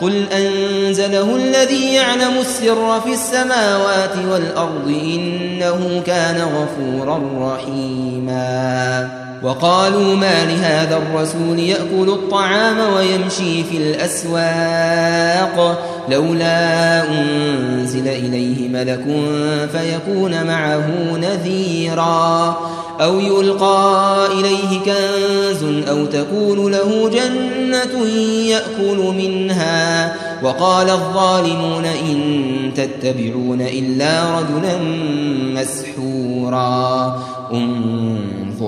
قل أنزله الذي يعلم السر في السماوات والأرض إنه كان غفورا رحيما وقالوا ما لهذا الرسول يأكل الطعام ويمشي في الأسواق لولا أنزل إليه ملك فيكون معه نذيرا أو يلقى إليه كنز أو تكون له جنة يأكل منها وقال الظالمون إن تتبعون إلا رجلا مسحورا.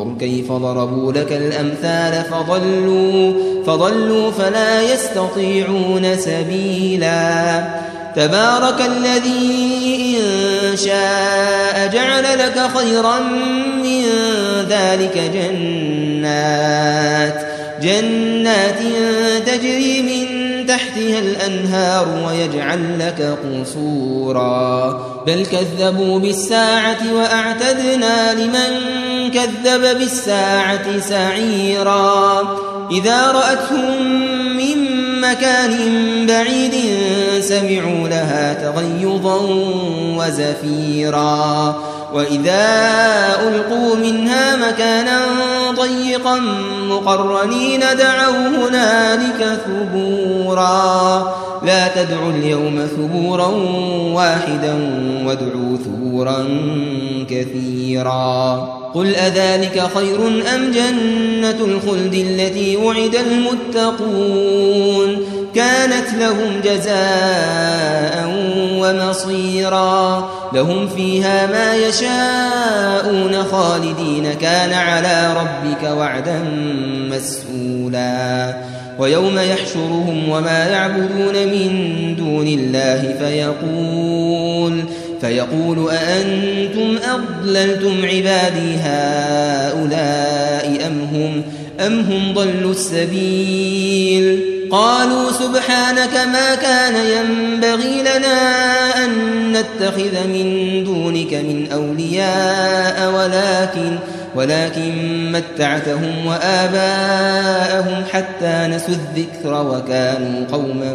انظر كيف ضربوا لك الأمثال فضلوا فضلوا فلا يستطيعون سبيلا. تبارك الذي إن شاء جعل لك خيرا من ذلك جنات جنات تجري من تحتها الأنهار ويجعل لك قصورا. بل كذبوا بالساعة وأعتدنا لمن كذب بالساعة سعيرا. إذا رأتهم من مكان بعيد سمعوا لها تغيظا وزفيرا. وإذا ألقوا منها مكانا ضيقا مقرنين دعوا هنالك ثبورا. لا تدعوا اليوم ثبورا واحدا وادعوا ثبورا كثيرا. قل أذلك خير أم جنة الخلد التي وعد المتقون؟ كانت لهم جزاء ومصيرا. لهم فيها ما يشاءون خالدين. كان على ربك وعدا مسئولا ويوم يحشرهم وما يعبدون من دون الله فيقول فيقول أأنتم أضللتم عبادي هؤلاء أم هم أم هم ضلوا السبيل؟ قالوا سبحانك ما كان ينبغي لنا أن نتخذ من دونك من أولياء ولكن ولكن متعتهم وآباءهم حتى نسوا الذكر وكانوا قوما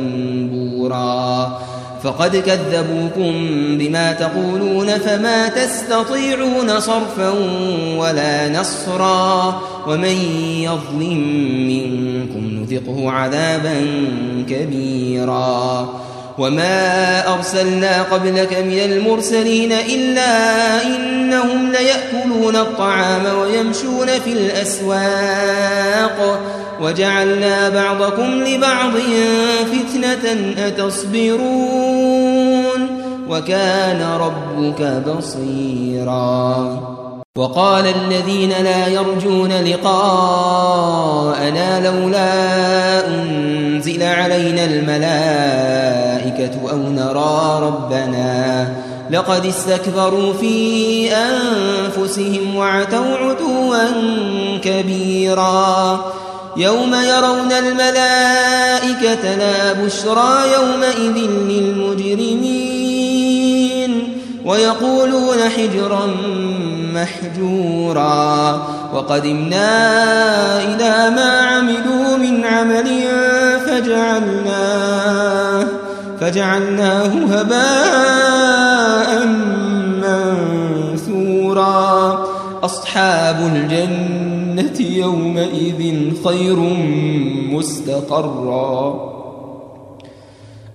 بورا. فقد كذبوكم بما تقولون فما تستطيعون صرفا ولا نصرا. ومن يظلم منكم نذقه عذابا كبيرا. وما أرسلنا قبلك من المرسلين إلا إنهم ليأكلون الطعام ويمشون في الأسواق. وجعلنا بعضكم لبعض فتنة أتصبرون. وكان ربك بصيرا. وقال الذين لا يرجون لقاءنا لولا أنزل علينا الملائكة أو نرى ربنا لقد استكبروا في أنفسهم وعتوا عتوا كبيرا يوم يرون الملائكة لا بشرى يومئذ للمجرمين ويقولون حجرا محجورا. وقدمنا إلى ما عملوا من عمل فجعلناه فجعلناه هباء منثورا. أصحاب الجنة يومئذ خير مستقرا.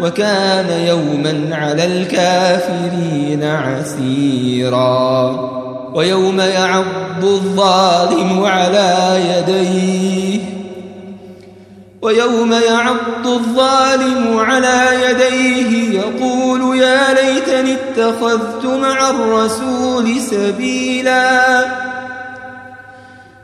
وكان يوما على الكافرين عسيرا. ويوم يعض الظالم على يديه. ويوم يعض الظالم على يديه يقول يا ليتني اتخذت مع الرسول سبيلا.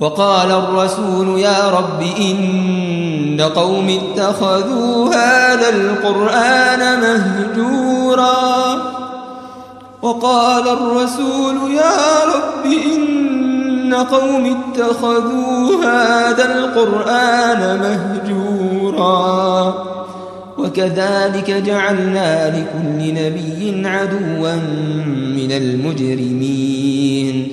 وقال الرسول يا رب إن قوم اتخذوا هذا القرآن مهجورا. وقال الرسول يا رب إن قوم اتخذوا هذا القرآن مهجورا. وكذلك جعلنا لكل نبي عدوا من المجرمين.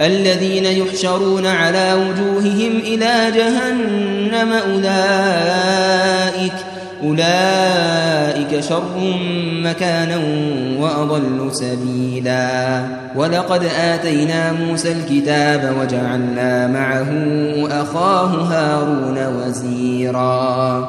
الذين يحشرون على وجوههم إلى جهنم أولئك أولئك شر مكانا وأضل سبيلا. ولقد آتينا موسى الكتاب وجعلنا معه أخاه هارون وزيرا.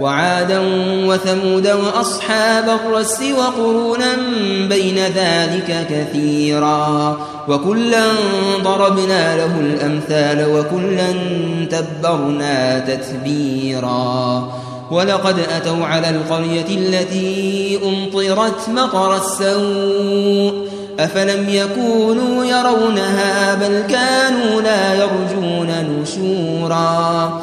وعادا وثمود وأصحاب الرس وقرونا بين ذلك كثيرا وكلا ضربنا له الأمثال وكلا تبرنا تتبيرا ولقد أتوا على القرية التي أمطرت مطر السوء أفلم يكونوا يرونها بل كانوا لا يرجون نشورا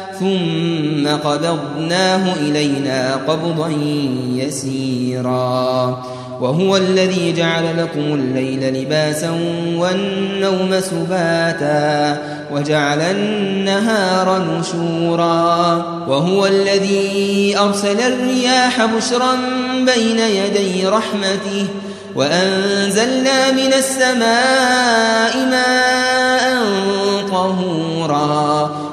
ثم قبضناه إلينا قبضا يسيرا. وهو الذي جعل لكم الليل لباسا والنوم سباتا وجعل النهار نشورا. وهو الذي أرسل الرياح بشرا بين يدي رحمته وأنزلنا من السماء ماء طهورا.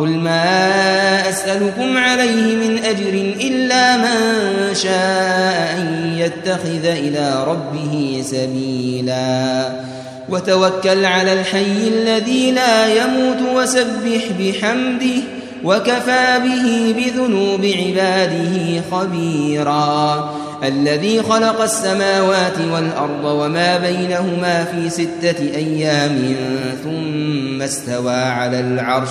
قل ما أسألكم عليه من أجر إلا من شاء أن يتخذ إلى ربه سبيلا. وتوكل على الحي الذي لا يموت وسبح بحمده وكفى به بذنوب عباده خبيرا. الذي خلق السماوات والأرض وما بينهما في ستة أيام ثم استوى على العرش.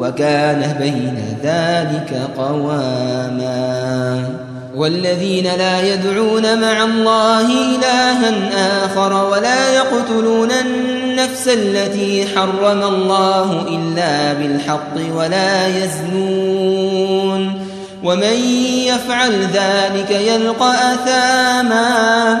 وكان بين ذلك قواما. والذين لا يدعون مع الله إلها آخر ولا يقتلون النفس التي حرم الله إلا بالحق ولا يزنون. ومن يفعل ذلك يلقى أثاما.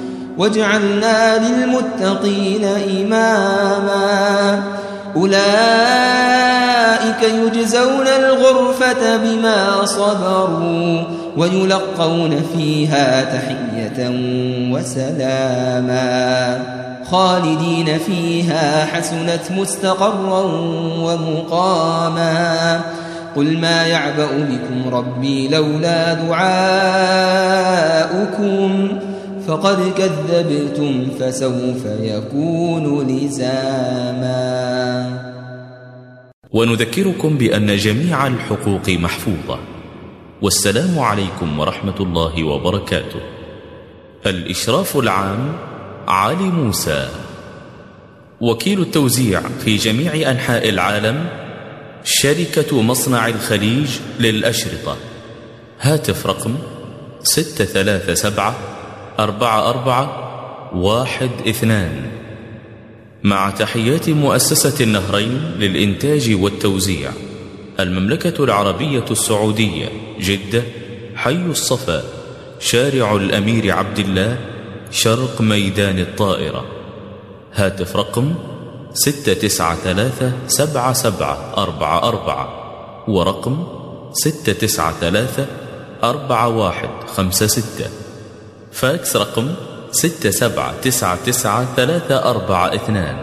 واجعلنا للمتقين إماما. أولئك يجزون الغرفة بما صبروا ويلقون فيها تحية وسلاما. خالدين فيها حسنت مستقرا ومقاما. قل ما يعبأ بكم ربي لولا دعاؤكم فقد كذبتم فسوف يكون لزاما. ونذكركم بأن جميع الحقوق محفوظة. والسلام عليكم ورحمة الله وبركاته. الإشراف العام علي موسى. وكيل التوزيع في جميع أنحاء العالم شركة مصنع الخليج للأشرطة. هاتف رقم ستة ثلاثة سبعة أربعة أربعة واحد اثنان. مع تحيات مؤسسة النهرين للإنتاج والتوزيع المملكة العربية السعودية جدة حي الصفا شارع الأمير عبد الله شرق ميدان الطائرة. هاتف رقم 693-7744 ورقم 693-4156 فاكس رقم ستة سبعة تسعة تسعة ثلاثة أربعة اثنان.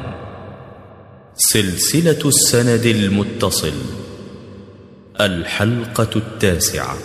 سلسلة السند المتصل الحلقة التاسعة.